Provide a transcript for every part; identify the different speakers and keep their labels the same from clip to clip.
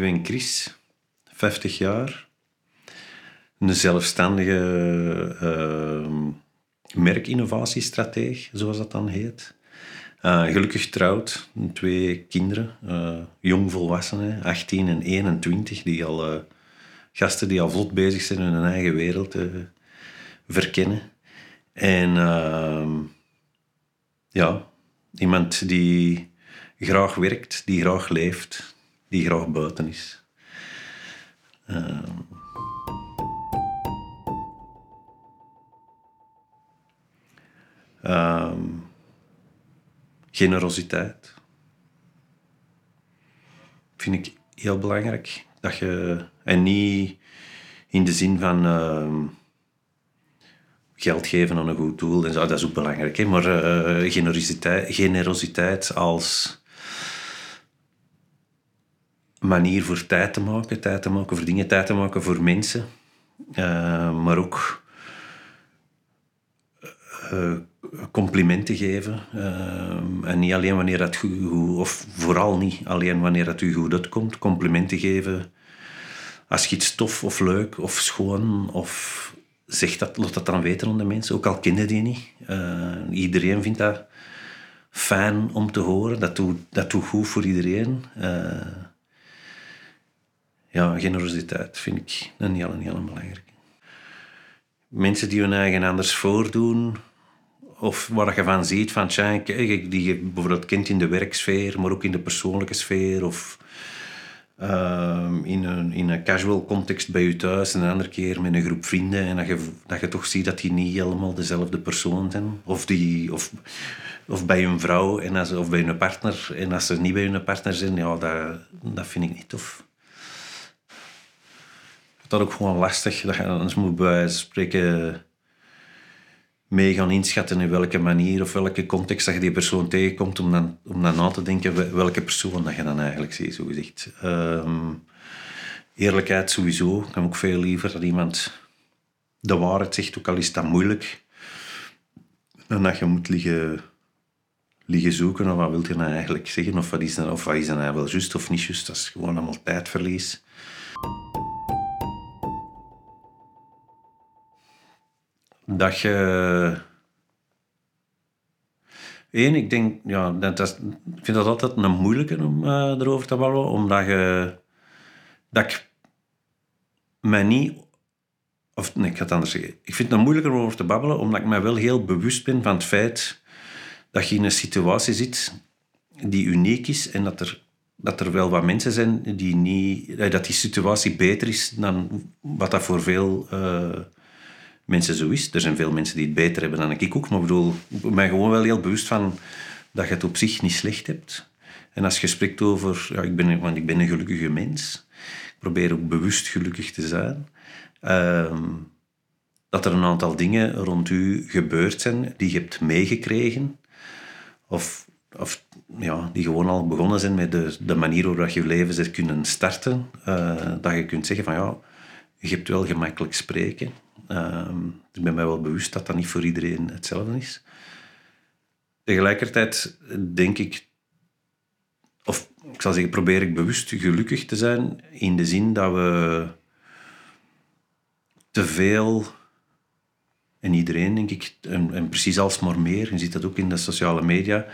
Speaker 1: Ben Chris, 50 jaar. Een zelfstandige uh, merkinnovatiestrateeg, zoals dat dan heet. Uh, gelukkig getrouwd, twee kinderen, uh, jong volwassenen, 18 en 21, die al, uh, gasten die al vlot bezig zijn hun eigen wereld te verkennen. En ehm, ja, iemand die graag werkt, die graag leeft, die graag buiten is. Ehm. Ehm, generositeit vind ik heel belangrijk. Dat je, en niet in de zin van geld geven aan een goed doel, en zo, dat is ook belangrijk. Hè? Maar uh, generositeit, generositeit als manier voor tijd te maken, tijd te maken voor dingen, tijd te maken voor mensen, uh, maar ook uh, complimenten geven. en niet alleen wanneer dat goed, of vooral niet alleen wanneer dat u goed uitkomt, complimenten geven als je iets tof of leuk of schoon of zeg dat, laat dat dan weten aan de mensen, ook al kennen die niet. Iedereen vindt dat fijn om te horen, dat doet, dat goed voor iedereen. Ja, generositeit vind ik een heel, heel belangrijke. Mensen die hun eigen anders voordoen, of waar je van ziet van, tja, die je bijvoorbeeld kent in de werksfeer, maar ook in de persoonlijke sfeer, of Ehm, in, een, in een casual context bij je thuis en een andere keer met een groep vrienden. En dat je, dat je toch ziet dat die niet helemaal dezelfde persoon zijn. Of, die, of, of bij een vrouw en als, of bij een partner. En als ze niet bij hun partner zijn, ja, dat, dat vind ik niet tof. Dat ook gewoon lastig. Dat je anders moet bij spreken mee gaan inschatten in welke manier of welke context dat je die persoon tegenkomt, om dan, om dan na te denken welke persoon dat je dan eigenlijk ziet, zo gezegd. Ehm, eerlijkheid sowieso. Ik heb ook veel liever dat iemand de waarheid zegt, ook al is dat moeilijk, dan dat je moet liggen, liggen zoeken of wat wil je nou eigenlijk zeggen, of wat is dan, of wat is dan nou wel juist of niet juist. Dat is gewoon allemaal tijdverlies. Dat je. Eén, ik denk, ja, dat ik vind dat altijd een moeilijke om uh, erover te babbelen, omdat je. dat ik mij niet. Of nee, ik ga het anders zeggen. Ik vind het moeilijker om over te babbelen, omdat ik mij wel heel bewust ben van het feit dat je in een situatie zit die uniek is en dat er, dat er wel wat mensen zijn die niet. dat die situatie beter is dan wat dat voor veel. Uh, mensen zo is. Er zijn veel mensen die het beter hebben dan ik ook. Maar ik bedoel, ik ben gewoon wel heel bewust van dat je het op zich niet slecht hebt. En als je spreekt over, ja, ik ben, want ik ben een gelukkige mens. Ik probeer ook bewust gelukkig te zijn. Ehm, dat er een aantal dingen rond u gebeurd zijn die je hebt meegekregen. Of, of ja, die gewoon al begonnen zijn met de, de manier waarop je leven zit kunnen starten. Uh, dat je kunt zeggen van ja, je hebt wel gemakkelijk spreken. Um, ik ben mij wel bewust dat dat niet voor iedereen hetzelfde is. Tegelijkertijd denk ik, of ik zal zeggen, probeer ik bewust gelukkig te zijn in de zin dat we te veel, en iedereen denk ik, en, en precies alsmaar meer, je ziet dat ook in de sociale media,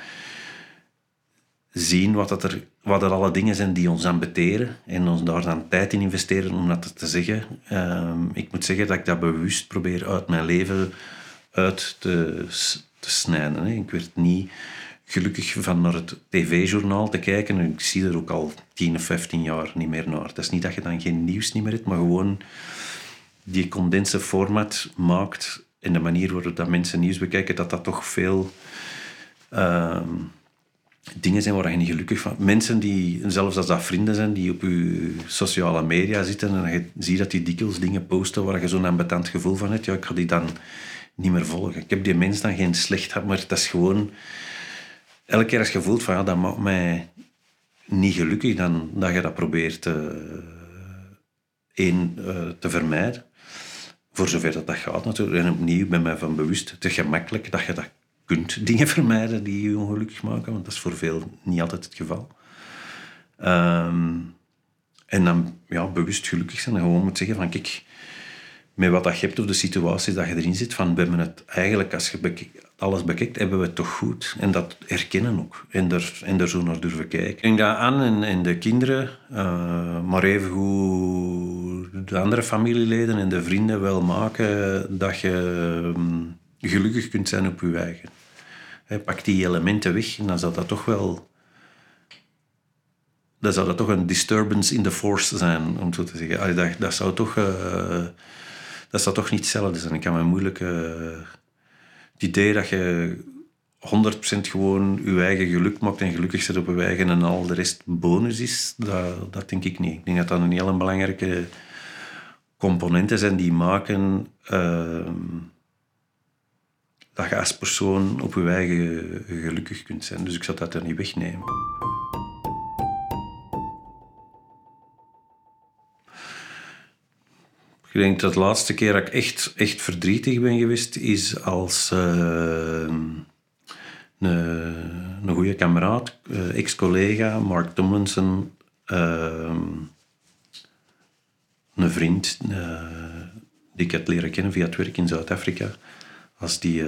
Speaker 1: zien wat, dat er, wat er alle dingen zijn die ons ambeteren en ons daar dan tijd in investeren om dat te zeggen. Ehm, ik moet zeggen dat ik dat bewust probeer uit mijn leven uit te, te snijden. Hè. Ik werd niet gelukkig van naar het tv-journaal te kijken. Ik zie er ook al 10 of 15 jaar niet meer naar. Het is niet dat je dan geen nieuws niet meer hebt, maar gewoon die condense format maakt en de manier waarop dat mensen nieuws bekijken, dat dat toch veel... Ehm, dingen zijn waar je niet gelukkig van Mensen die, zelfs als dat vrienden zijn, die op je sociale media zitten en je ziet dat die dikwijls dingen posten waar je zo'n ambetant gevoel van hebt, ja, ik ga die dan niet meer volgen. Ik heb die mens dan geen slecht gehad, maar dat is gewoon... Elke keer als je voelt van, ja, dat maakt mij niet gelukkig, dan dat je dat probeert uh, één, uh, te vermijden. Voor zover dat dat gaat natuurlijk. En opnieuw ben mij van bewust, te gemakkelijk dat je dat kunt dingen vermijden die je ongelukkig maken, want dat is voor veel niet altijd het geval. Ehm, En dan ja, bewust gelukkig zijn en gewoon moet zeggen van kijk, met wat je hebt of de situatie dat je erin zit, van we het eigenlijk, als je alles bekijkt, hebben we het toch goed. En dat erkennen ook. En er, en er zo naar durven kijken. Denk dat aan en, en de kinderen, uh, maar evengoed de andere familieleden en de vrienden wel maken dat je um, gelukkig kunt zijn op je eigen. pak die elementen weg en dan zal dat toch wel dan zou dat toch een disturbance in the force zijn, om zo te zeggen. dat, dat, zou toch, uh, dat zou toch niet hetzelfde zijn. Ik kan me moeilijk... Uh, het idee dat je 100% gewoon je eigen geluk maakt en gelukkig zit op je eigen en al de rest bonus is, dat, dat denk ik niet. Ik denk dat dat een heel belangrijke componenten zijn die maken uh, dat je als persoon op je eigen gelukkig kunt zijn. Dus ik zou dat er niet wegnemen. Ik denk dat de laatste keer dat ik echt, echt verdrietig ben geweest, is als uh, een, een goede kameraad, uh, ex-collega, Mark Tomlinson, uh, een vriend die ik heb leren kennen via het werk in Zuid-Afrika, als die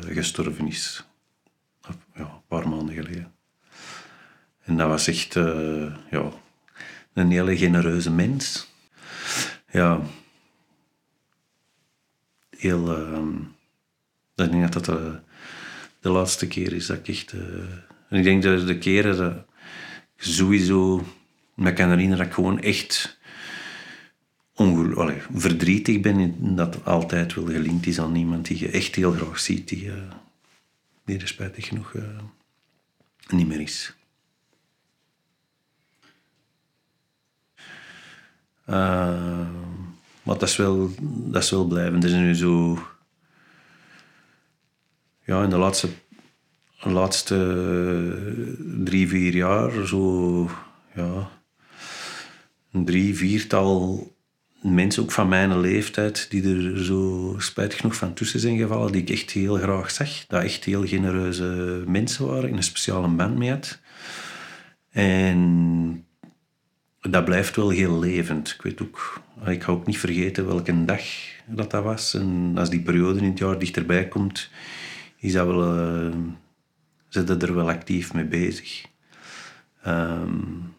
Speaker 1: gestorven is. Ja, een paar maanden geleden. En dat was echt ja, een hele genereuze mens. Ja, heel... Uh, ik denk dat dat de, de, laatste keer is dat ik echt... En ik denk dat de keren dat sowieso me kan herinneren dat ik gewoon echt ongeluk, verdrietig ben en dat altijd wel gelinkt is aan iemand die je echt heel graag ziet, die, uh, er spijtig genoeg uh, niet meer is. Uh, maar dat is wel, dat is wel blijven. Er is nu zo... Ja, in de laatste, laatste drie, vier jaar zo... Ja, een drie, viertal mensen, ook van mijn leeftijd, die er zo spijtig genoeg van tussen zijn gevallen, die ik echt heel graag zag. Dat echt heel genereuze mensen waren, in een speciale band mee had. En dat blijft wel heel levend. Ik weet ook, ik ga ook niet vergeten welke dag dat dat was. En als die periode in het jaar dichterbij komt, is dat wel, uh, zitten er wel actief mee bezig. Um,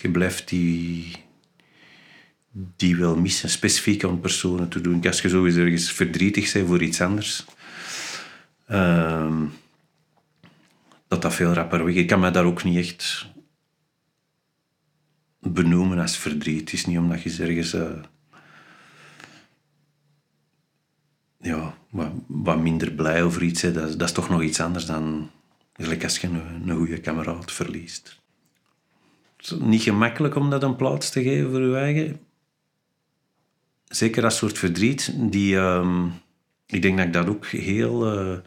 Speaker 1: je blijft die, die wel missen, specifiek aan personen te doen. Als je sowieso ergens verdrietig bent voor iets anders, um, dat dat veel rapper weg. Ik kan me daar ook niet echt benoemen als verdriet. Het is niet omdat je ergens uh, ja, wat, wat, minder blij over iets bent. Dat, dat, is toch nog iets anders dan als je een, een goede kameraad verliest. Het is niet gemakkelijk om dat een plaats te geven voor je eigen. Zeker dat soort verdriet. Die, uh, ik denk dat ik dat ook heel... Uh,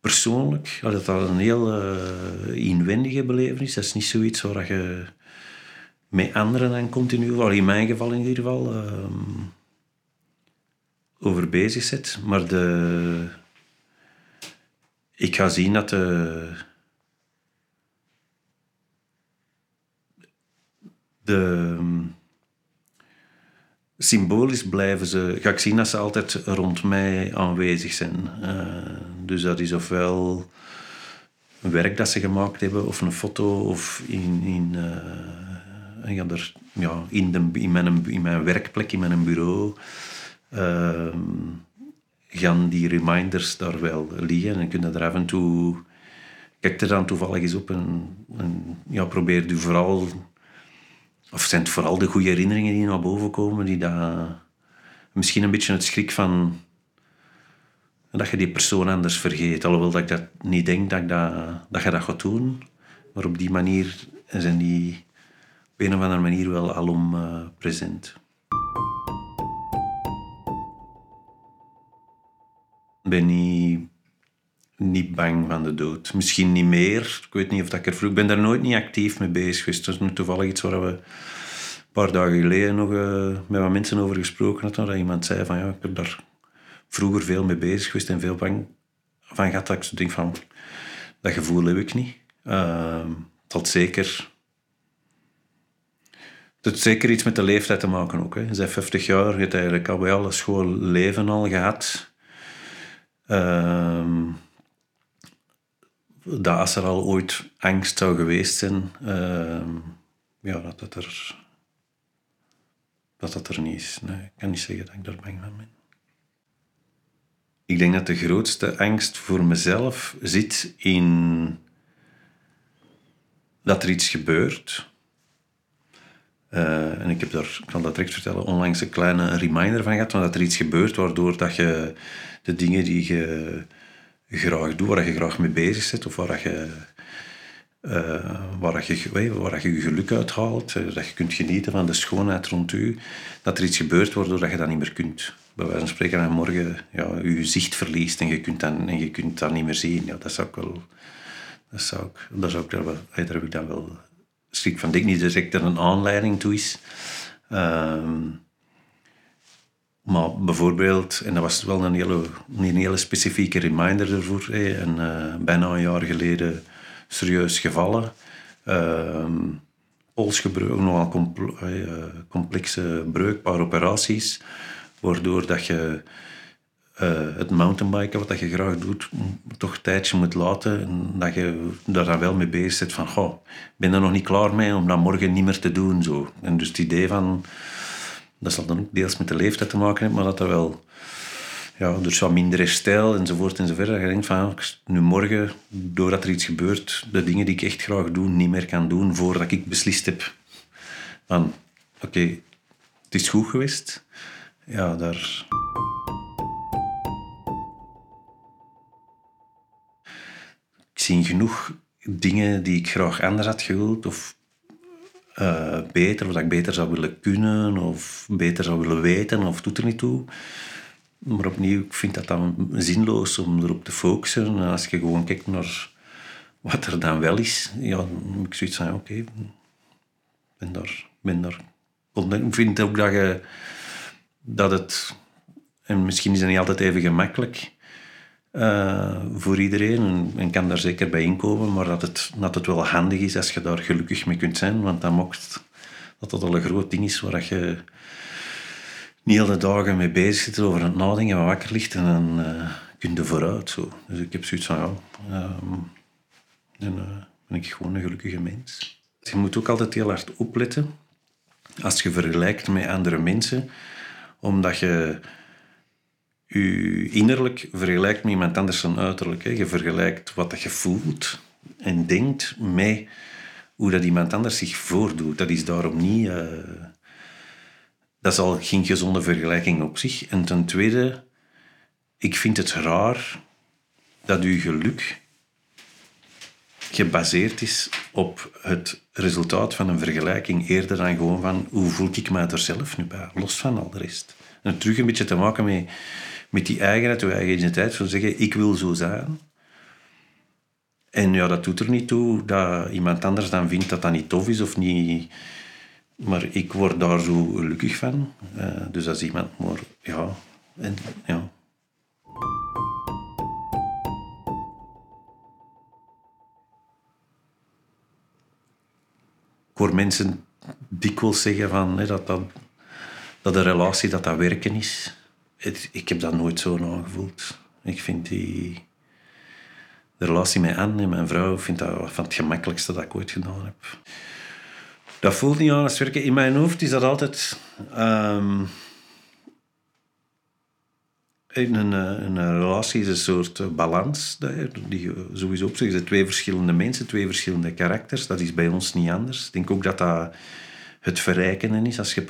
Speaker 1: persoonlijk, dat dat een heel uh, inwendige belevenis. Dat is niet zoiets waar je met anderen dan continu, wel in mijn geval in ieder geval, uh, over bezig zit. Maar de, ik ga zien dat de, de symbolisch blijven ze, ga ik zien dat ze altijd rond mij aanwezig zijn. Uh, dus dat is ofwel een werk dat ze gemaakt hebben, of een foto, of in, in en ga er ja, in, de, in, mijn, in mijn werkplek, in mijn bureau, uh, gaan die reminders daar wel liggen. En kun je er af en toe... Kijk er dan toevallig eens op en, ja, probeer je vooral... Of zijn het vooral de goede herinneringen die naar boven komen, die dat... Misschien een beetje het schrik van... Dat je die persoon anders vergeet. Alhoewel dat ik dat niet denk dat, ik dat, dat je dat gaat doen. Maar op die manier zijn die op een of andere manier wel alom uh, present. Ben niet, niet bang van de dood. Misschien niet meer. Ik weet niet of dat ik er vroeg... Ik ben daar nooit niet actief mee bezig geweest. Dat is nu toevallig iets waar we een paar dagen geleden nog uh, met wat mensen over gesproken hadden. Dat iemand zei van ja, ik heb daar vroeger veel mee bezig geweest en veel bang van gehad. Dat ik denk van, dat gevoel heb ik niet. Uh, tot zeker Het heeft zeker iets met de leeftijd te maken ook. Hè. Je bent 50 jaar, je hebt eigenlijk al bij alle schoolleven al gehad. Ehm, dat als er al ooit angst zou geweest zijn, ehm, ja, dat het er, dat dat er niet is. Nee, ik kan niet zeggen dat ik daar bang van ben. Ik denk dat de grootste angst voor mezelf zit in dat er iets gebeurt. Uh, en ik heb daar, ik kan dat direct vertellen, onlangs een kleine reminder van gehad, dat er iets gebeurt waardoor dat je de dingen die je graag doet, waar je graag mee bezig bent, of waar je, uh, waar je, waar je, je geluk uithaalt, uh, dat je kunt genieten van de schoonheid rond u, dat er iets gebeurt waardoor dat je dat niet meer kunt. Bij wijze van spreken, en morgen ja, je zicht verliest en je kunt dat, en je kunt dat niet meer zien. Ja, dat zou ik wel... Dat zou ik, daar, zou ik daar, wel, daar heb ik dan wel schrik van. Denk niet direct er een aanleiding toe is. Ehm, maar bijvoorbeeld, en dat was wel een hele, een hele specifieke reminder ervoor, en, uh, bijna een jaar geleden serieus gevallen. Uh, polsgebreuk, nogal uh, complexe breuk, paar operaties, waardoor dat je uh, het mountainbiken, wat dat je graag doet, toch een tijdje moet laten. En dat je daar dan wel mee bezig zit van, goh, ben er nog niet klaar mee om dat morgen niet meer te doen. Zo. En dus het idee van, dat zal dan ook deels met de leeftijd te maken hebben, maar dat er wel, ja, dus wat minder stijl enzovoort enzovoort. Dat je denkt van, nu morgen, doordat er iets gebeurt, de dingen die ik echt graag doe, niet meer kan doen voordat ik beslist heb van, oké, het is goed geweest. Ja, daar... zie genoeg dingen die ik graag anders had gewild of uh, beter, of dat ik beter zou willen kunnen of beter zou willen weten of doet er niet toe. Maar opnieuw, ik vind dat dan zinloos om erop te focussen. En als je gewoon kijkt naar wat er dan wel is, ja, dan moet ik zoiets van, oké, daar, ben daar. Ik vind ook dat je, dat het, en misschien is het niet altijd even gemakkelijk, uh, voor iedereen en, kan daar zeker bij inkomen, maar dat het, dat het wel handig is als je daar gelukkig mee kunt zijn, want dan mocht dat dat al een groot ding is waar je niet hele dagen mee bezig zit over het nadenken, wat wakker ligt en dan uh, kun je vooruit. Zo. Dus ik heb zoiets van, ja, um, dan uh, ben ik gewoon een gelukkige mens. Je moet ook altijd heel hard opletten als je vergelijkt met andere mensen, omdat je je innerlijk vergelijkt met iemand anders dan uiterlijk. Hè. Je vergelijkt wat je voelt en denkt met hoe dat iemand anders zich voordoet. Dat is daarom niet... Uh, dat is al geen gezonde vergelijking op zich. En ten tweede, ik vind het raar dat uw geluk gebaseerd is op het resultaat van een vergelijking eerder dan gewoon van hoe voel ik me er zelf nu bij, los van al de rest. En terug een beetje te maken met met die eigenheid, je eigen identiteit, van zeggen, ik wil zo zijn. En ja, dat doet er niet toe dat iemand anders dan vindt dat dat niet tof is of niet... Maar ik word daar zo gelukkig van. Uh, dus als iemand maar... Ja, en, ja. Ik hoor mensen dikwijls zeggen van, hè, dat, dat, dat een relatie dat dat werken is ik heb dat nooit zo aangevoeld. Ik vind die... De relatie met Anne en mijn vrouw vind dat van het gemakkelijkste dat ik ooit gedaan heb. Dat voelt niet aan werken. In mijn hoofd is dat altijd... Um, een, een, relatie is een soort balans die sowieso op zich. twee verschillende mensen, twee verschillende karakters. Dat is bij ons niet anders. Ik denk ook dat dat het verrijkende is. Als je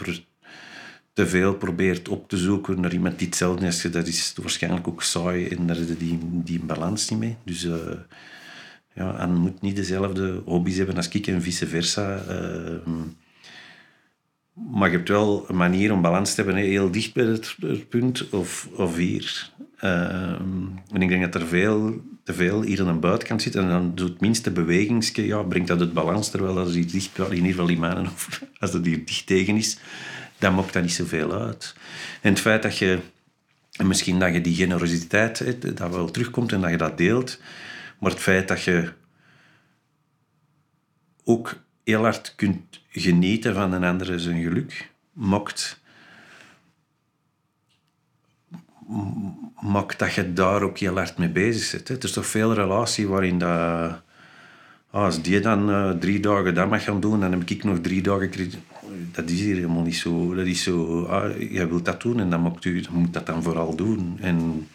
Speaker 1: te veel probeert op te zoeken naar iemand die hetzelfde is, dat is waarschijnlijk ook saai en daar is die, die balans niet mee. Dus uh, ja, en moet niet dezelfde hobby's hebben als ik en vice versa. Uh, maar je hebt wel een manier om balans te hebben, heel dicht bij het, punt of, of hier. Uh, en ik denk dat er veel, te veel hier aan de buitenkant zit en dan doet het minste bewegingsje, ja, brengt dat het balans, terwijl dat is dicht, in ieder geval in mijn of als dat hier dicht tegen is, dan maakt dat niet zoveel uit. En het feit dat je, misschien dat je die generositeit, dat wel terugkomt en dat je dat deelt, maar het feit dat je ook heel hard kunt genieten van een andere zijn geluk, mocht, maakt dat je daar ook heel hard mee bezig zit. Hè. Het is toch veel relatie waarin dat... Ah, als die dan uh, drie dagen dat mag gaan doen, dan heb ik nog drie dagen... Dat is hier helemaal niet zo. Dat is zo... Ah, jij wilt dat doen en dan moet, u, moet dat dan vooral doen. En,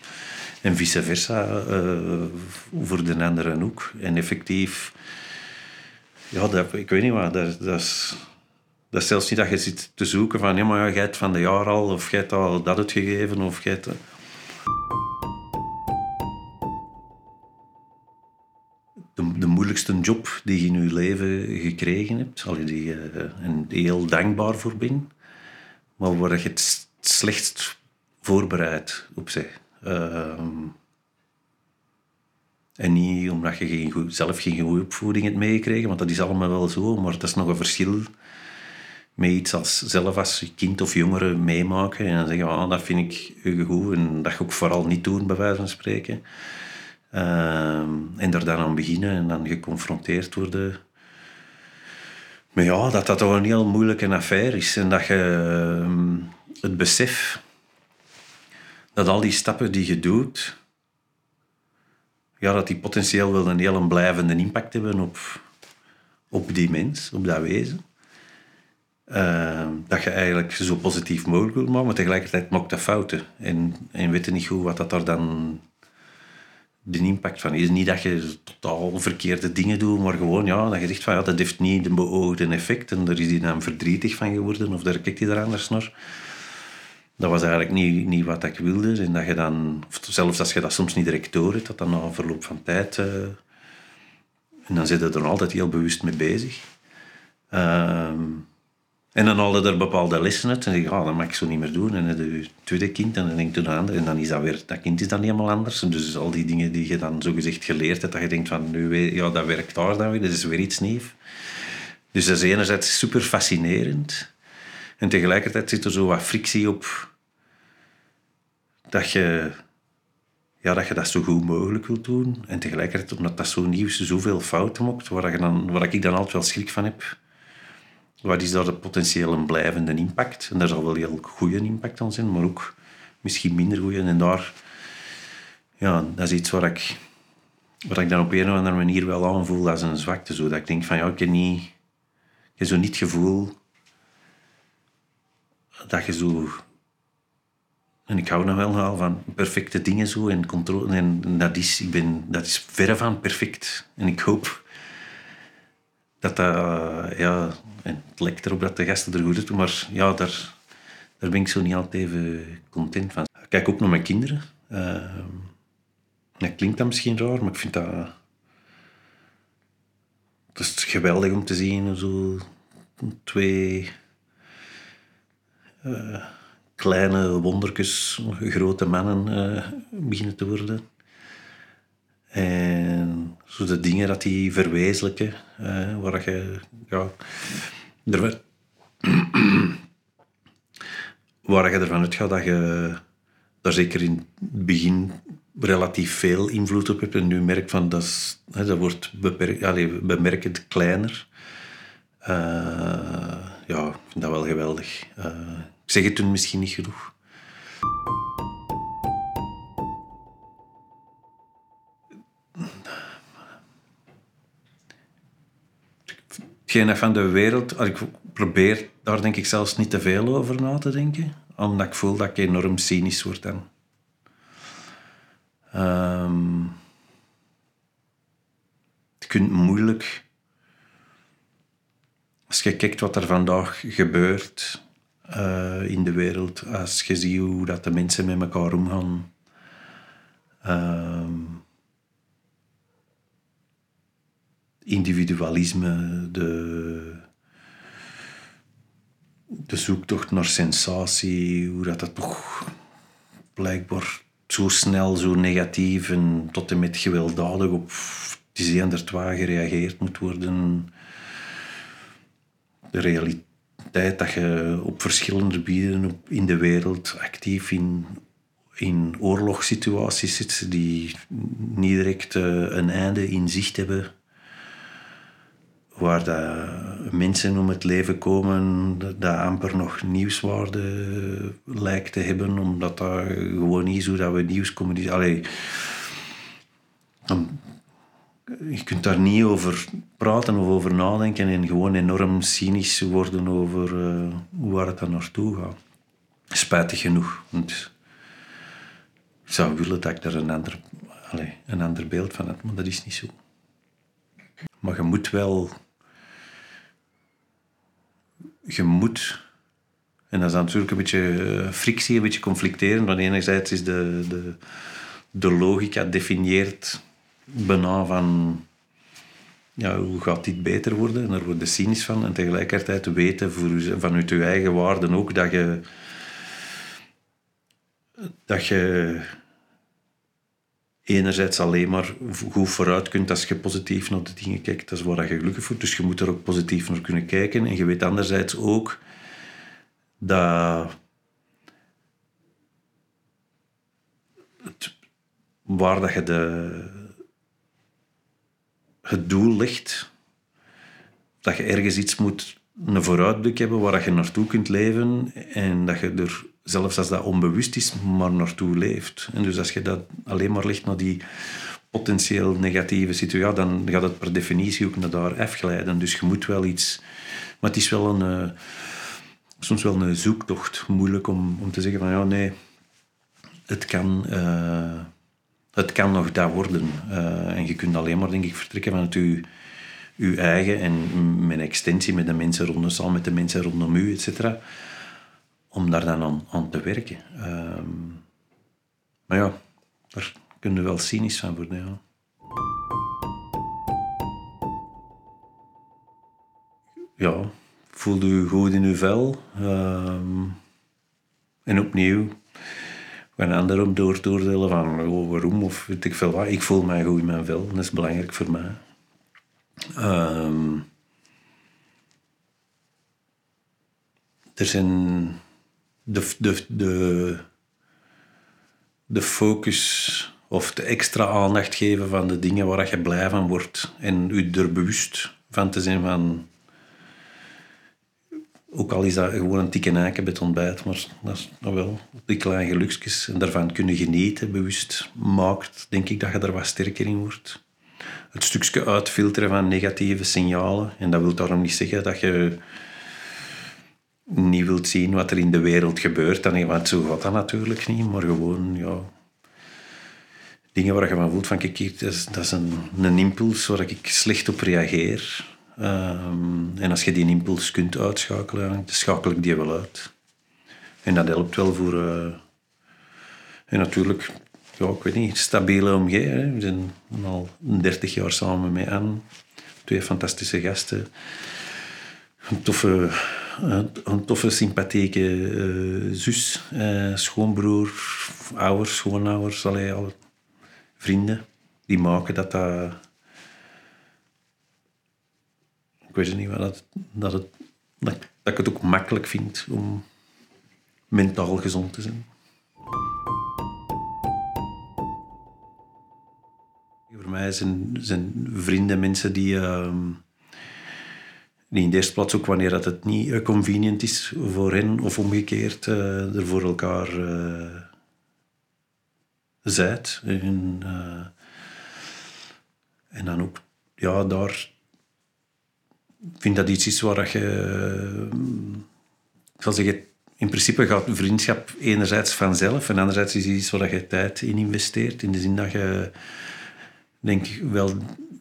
Speaker 1: en vice versa uh, voor de anderen ook. En effectief... Ja, dat, ik weet niet wat. Dat, dat is... Dat zelfs niet dat je zit te zoeken van, ja, maar jij hebt van de jaar al, of jij hebt al dat uitgegeven, of jij moeilijkste job die je in je leven gekregen hebt, allee, die je uh, heel dankbaar voor bent, maar waar je het slechtst voorbereid op bent. Uh, en niet omdat je geen zelf geen goede opvoeding hebt meegekregen, want dat is allemaal wel zo, maar dat is nog een verschil met iets als zelf als kind of jongere meemaken en dan zeggen, ah, dat vind ik goed en dat je ook vooral niet doen, bij wijze van spreken. Uh, en er dan aan beginnen en dan geconfronteerd worden. Maar ja, dat dat toch een heel moeilijke affaire is en dat je ehm, het besef dat al die stappen die je doet, ja, dat die potentieel wel een heel blijvende impact hebben op, op die mens, op dat wezen. Uh, dat je eigenlijk zo positief mogelijk wil maken, maar tegelijkertijd maakt dat fouten. En, en weet niet goed wat dat daar dan de impact van is. Niet dat je totaal verkeerde dingen doet, maar gewoon ja, dat je zegt van ja, dat heeft niet de beoogde effect en daar is hij dan verdrietig van geworden of daar kijkt hij er anders naar. Dat was eigenlijk niet, niet wat ik wilde. En dat je dan, zelfs als je dat soms niet direct door hebt, dat dan na een verloop van tijd... Uh, en dan zit je er altijd heel bewust mee bezig. Uh, en dan haalde er bepaalde lessen uit. En zeg je, oh, dat mag ik zo niet meer doen. En je tweede kind en dan denk je aan En dan is dat weer, dat kind is dan helemaal anders. Dus al die dingen die je dan zogezegd geleerd hebt, dat je denkt van, nu, ja, dat werkt daar dan weer. Dat is weer iets nieuws. Dus dat is enerzijds super fascinerend. En tegelijkertijd zit er zo wat frictie op. Dat je, ja, dat je dat zo goed mogelijk wilt doen. En tegelijkertijd, omdat dat zo nieuw is, zoveel fouten maakt, waar, je dan, waar ik dan altijd wel schrik van heb wat is daar de potentieel een blijvende impact? En daar zal wel heel goede impact aan zijn, maar ook misschien minder goede. En daar, ja, dat is iets waar ik, waar ik dan op een of andere manier wel aanvoel als een zwakte. Zo. Dat ik denk van, ja, ik heb, niet, ik zo niet het gevoel dat je zo... En ik hou nog wel van perfecte dingen zo en controle. En dat is, ik ben, dat is verre van perfect. En ik hoop dat dat, ja, en het lijkt erop dat de gasten er goed doen, maar ja, daar, daar ben ik zo niet altijd even content van. Ik kijk ook naar mijn kinderen. Uh, dat klinkt dan misschien raar, maar ik vind dat... Het is geweldig om te zien, zo twee uh, kleine wondertjes, grote mannen beginnen te worden. En zo de dingen dat die verwezenlijken, uh, waar je ja, er, waar je ervan uitgaat dat je daar zeker in het begin relatief veel invloed op hebt en nu merkt van dat, is, dat wordt beperkt, allez, bemerkend kleiner. Uh, ja, ik vind dat wel geweldig. Uh, ik zeg het toen misschien niet genoeg. Hetgeen van de wereld, ik probeer daar denk ik zelfs niet te veel over na te denken, omdat ik voel dat ik enorm cynisch word dan. Je kunt moeilijk, als je kijkt wat er vandaag gebeurt uh, in de wereld, als je ziet hoe dat de mensen met elkaar omgaan, um, individualisme, de, de zoektocht naar sensatie, hoe dat, dat toch blijkbaar zo snel, zo negatief en tot en met gewelddadig op het is gereageerd moet worden. De realiteit dat je op verschillende gebieden in de wereld actief in, in oorlogssituaties zit die niet direct eh, een einde in zicht hebben waar dat mensen om het leven komen dat amper nog nieuwswaarde lijkt te hebben, omdat dat gewoon niet is hoe dat we nieuws communiceren. je kunt daar niet over praten of over nadenken en gewoon enorm cynisch worden over uh, waar het dan naartoe gaat. Spijtig genoeg. Want ik zou willen dat ik daar een ander, allez, een ander beeld van heb, maar dat is niet zo. Maar je moet wel je moet. En dat is natuurlijk een beetje eh, frictie, een beetje conflicterend. Want enerzijds is de, de, de logica definieert bijna van ja, hoe gaat dit beter worden? En daar word je cynisch van. En tegelijkertijd weten vanuit je eigen waarden ook dat je, dat je enerzijds alleen maar goed vooruit kunt als je positief naar de dingen kijkt. Dat is waar je gelukkig voelt. Dus je moet er ook positief naar kunnen kijken. En je weet anderzijds ook dat waar dat je de, het doel ligt, dat je ergens iets moet, een vooruitblik hebben waar je naartoe kunt leven en dat je er zelfs als dat onbewust is, maar naartoe leeft. En dus als je dat alleen maar ligt naar die potentieel negatieve situatie, dan gaat het per definitie ook naar daar afglijden. Dus je moet wel iets... Maar het is wel een... Uh, soms wel een zoektocht. Moeilijk om, om te zeggen van ja, nee, het kan... Uh, het kan nog dat worden. Uh, en je kunt alleen maar, denk ik, vertrekken vanuit je, je eigen en mijn extensie met de mensen rondom, met de mensen rondom u, et cetera om daar dan aan, aan te werken. Ehm, maar ja, daar kunnen we wel cynisch van worden. Ja. ja, voelde u goed in uw vel. Ehm, en opnieuw, een ander om door te oordelen van oh, waarom of weet ik veel wat. Ik voel mij goed in mijn vel, dat is belangrijk voor mij. Um, er zijn de, de, de, de focus of de extra aandacht geven van de dingen waar je blij van wordt. En u er bewust van te zijn van... Ook al is dat gewoon een tikke eiken bij het ontbijt, maar dat is nog wel die kleine geluksjes. En daarvan kunnen genieten, bewust maakt, denk ik dat je er wat sterker in wordt. Het stukje uitfilteren van negatieve signalen. En dat wil daarom niet zeggen dat je niet wilt zien wat er in de wereld gebeurt, dan, zo gaat dat natuurlijk niet, maar gewoon, ja, dingen waar je van voelt van, kijk, dat is, dat is een, een impuls waar ik slecht op reageer. Um, en als je die impuls kunt uitschakelen, dan schakel ik die wel uit. En dat helpt wel voor... Uh, en natuurlijk, ja, ik weet niet, stabiele omgeving. We zijn al 30 jaar samen met Anne. Twee fantastische gasten. Een toffe een toffe, sympathieke uh, zus, uh, schoonbroer, ouders, schoonouders, allee, alle vrienden. Die maken dat dat... Ik weet niet, wat dat, het, dat, ik het ook makkelijk vind om mentaal gezond te zijn. Voor mij zijn, zijn vrienden mensen die... Uh, in de eerste plaats ook wanneer dat het niet uh, convenient is voor hen of omgekeerd, uh, er voor elkaar uh, zijt. En, en dan ook, ja, daar vind dat iets is waar je, ik zal zeggen, in principe gaat vriendschap enerzijds vanzelf en anderzijds is iets waar je tijd in investeert. In de zin dat je, denk wel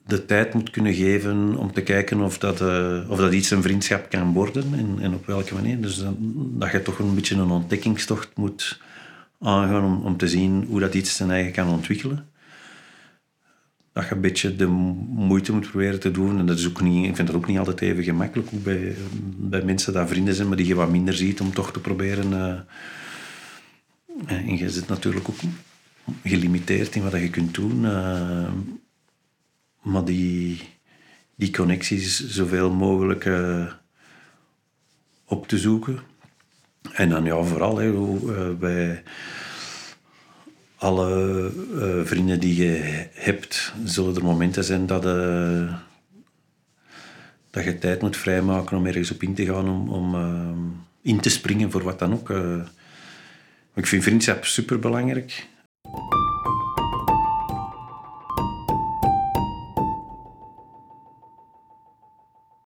Speaker 1: de tijd moet kunnen geven om te kijken of dat, uh, of dat iets een vriendschap kan worden en, en op welke manier. Dus dat je toch een beetje een ontdekkingstocht moet aangaan om, om te zien hoe dat iets zijn eigen kan ontwikkelen. Dat je een beetje de moeite moet proberen te doen. En dat is ook niet, ik vind dat ook niet altijd even gemakkelijk. Ook bij, bij mensen die vrienden zijn, maar die je wat minder ziet om toch te proberen. Uh, en je zit natuurlijk ook gelimiteerd in wat je kunt doen. Uh, maar die, die connecties zoveel mogelijk uh, op te zoeken. En dan ja, vooral uh, bij alle vrienden die je hebt, zullen er momenten zijn dat, dat je tijd moet vrijmaken om ergens op in te gaan, om, om in te springen voor wat dan ook. eh. ik vind vriendschap superbelangrijk. you